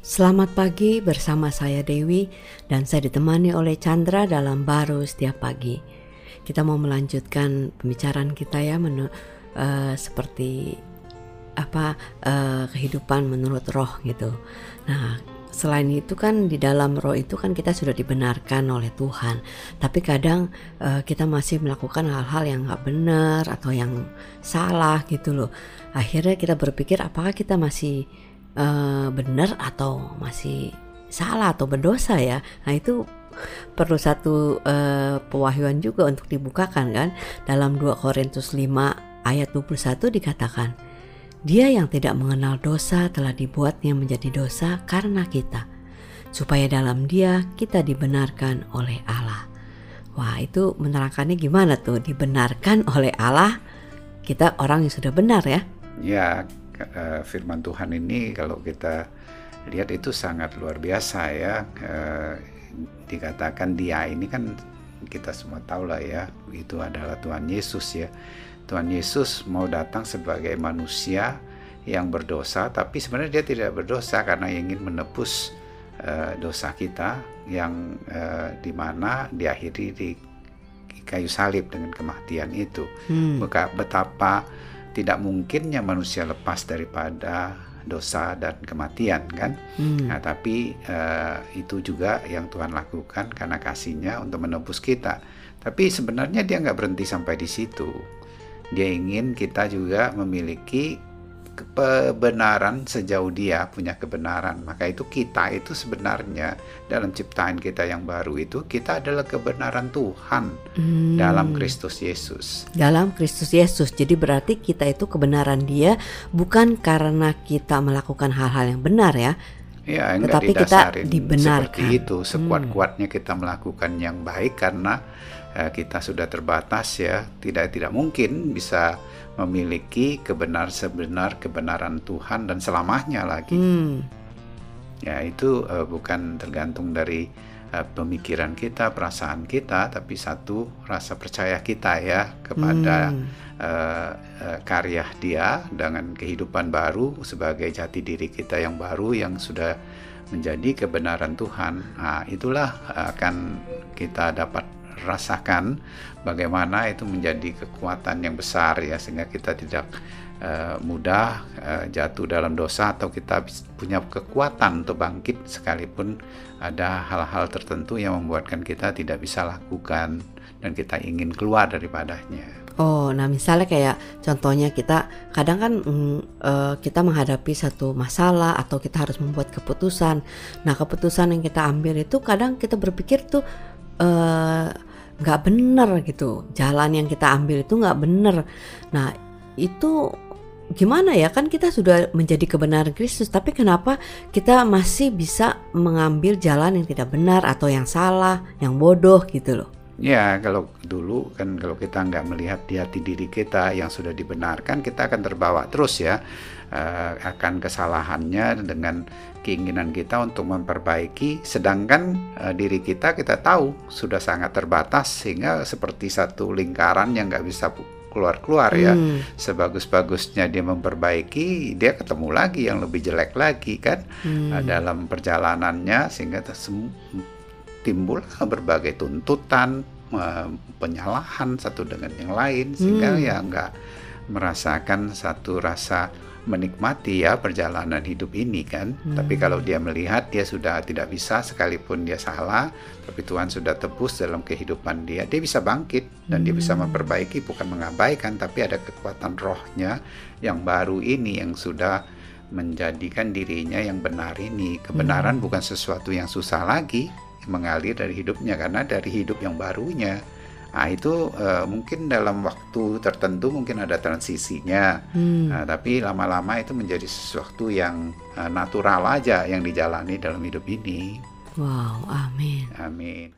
Selamat pagi bersama saya Dewi dan saya ditemani oleh Chandra dalam baru setiap pagi. Kita mau melanjutkan pembicaraan kita ya menu, uh, seperti apa uh, kehidupan menurut roh gitu. Nah, selain itu kan di dalam roh itu kan kita sudah dibenarkan oleh Tuhan. Tapi kadang uh, kita masih melakukan hal-hal yang nggak benar atau yang salah gitu loh. Akhirnya kita berpikir apakah kita masih uh, benar atau masih salah atau berdosa ya. Nah itu perlu satu uh, pewahyuan juga untuk dibukakan kan. Dalam 2 Korintus 5 ayat 21 dikatakan, Dia yang tidak mengenal dosa telah dibuatnya menjadi dosa karena kita, supaya dalam dia kita dibenarkan oleh Allah. Wah itu menerangkannya gimana tuh dibenarkan oleh Allah kita orang yang sudah benar ya? Ya uh, firman Tuhan ini kalau kita lihat itu sangat luar biasa ya. Uh, dikatakan dia ini kan kita semua tahu lah ya itu adalah Tuhan Yesus ya. Tuhan Yesus mau datang sebagai manusia yang berdosa tapi sebenarnya dia tidak berdosa karena ingin menebus uh, dosa kita yang uh, di mana diakhiri di kayu salib dengan kematian itu. Hmm. Betapa tidak mungkinnya manusia lepas daripada dosa dan kematian kan? Hmm. nah tapi uh, itu juga yang Tuhan lakukan karena kasihnya untuk menebus kita. Tapi sebenarnya dia nggak berhenti sampai di situ. Dia ingin kita juga memiliki kebenaran sejauh dia punya kebenaran. Maka itu kita itu sebenarnya dalam ciptaan kita yang baru itu kita adalah kebenaran Tuhan hmm. dalam Kristus Yesus. Dalam Kristus Yesus. Jadi berarti kita itu kebenaran dia bukan karena kita melakukan hal-hal yang benar ya. Ya, tetapi kita dibenarkan. Seperti itu, sekuat-kuatnya kita melakukan yang baik karena eh, kita sudah terbatas ya. Tidak tidak mungkin bisa memiliki kebenar sebenar kebenaran Tuhan dan selamanya lagi. Hmm. Ya itu uh, bukan tergantung dari pemikiran kita, perasaan kita, tapi satu rasa percaya kita ya kepada hmm. uh, uh, karya Dia dengan kehidupan baru sebagai jati diri kita yang baru yang sudah menjadi kebenaran Tuhan. Nah, itulah akan kita dapat rasakan bagaimana itu menjadi kekuatan yang besar ya sehingga kita tidak uh, mudah uh, jatuh dalam dosa atau kita punya kekuatan untuk bangkit sekalipun ada hal-hal tertentu yang membuatkan kita tidak bisa lakukan dan kita ingin keluar daripadanya. Oh, nah misalnya kayak contohnya kita kadang kan mm, uh, kita menghadapi satu masalah atau kita harus membuat keputusan. Nah keputusan yang kita ambil itu kadang kita berpikir tuh uh, nggak bener gitu. Jalan yang kita ambil itu nggak bener. Nah itu gimana ya? Kan kita sudah menjadi kebenaran Kristus tapi kenapa kita masih bisa mengambil jalan yang tidak benar atau yang salah yang bodoh gitu loh? Ya, kalau dulu kan kalau kita nggak melihat di hati diri kita yang sudah dibenarkan, kita akan terbawa terus ya uh, akan kesalahannya dengan keinginan kita untuk memperbaiki. Sedangkan uh, diri kita kita tahu sudah sangat terbatas sehingga seperti satu lingkaran yang nggak bisa keluar-keluar ya. Hmm. Sebagus-bagusnya dia memperbaiki, dia ketemu lagi yang lebih jelek lagi kan hmm. uh, dalam perjalanannya sehingga timbul berbagai tuntutan penyalahan satu dengan yang lain sehingga hmm. ya nggak merasakan satu rasa menikmati ya perjalanan hidup ini kan. Hmm. Tapi kalau dia melihat dia sudah tidak bisa sekalipun dia salah, tapi Tuhan sudah tebus dalam kehidupan dia, dia bisa bangkit dan hmm. dia bisa hmm. memperbaiki bukan mengabaikan tapi ada kekuatan rohnya yang baru ini yang sudah menjadikan dirinya yang benar ini. Kebenaran hmm. bukan sesuatu yang susah lagi, mengalir dari hidupnya karena dari hidup yang barunya. Nah itu uh, mungkin dalam waktu tertentu mungkin ada transisinya, hmm. nah, tapi lama-lama itu menjadi sesuatu yang uh, natural aja yang dijalani dalam hidup ini. Wow, amin. Amin.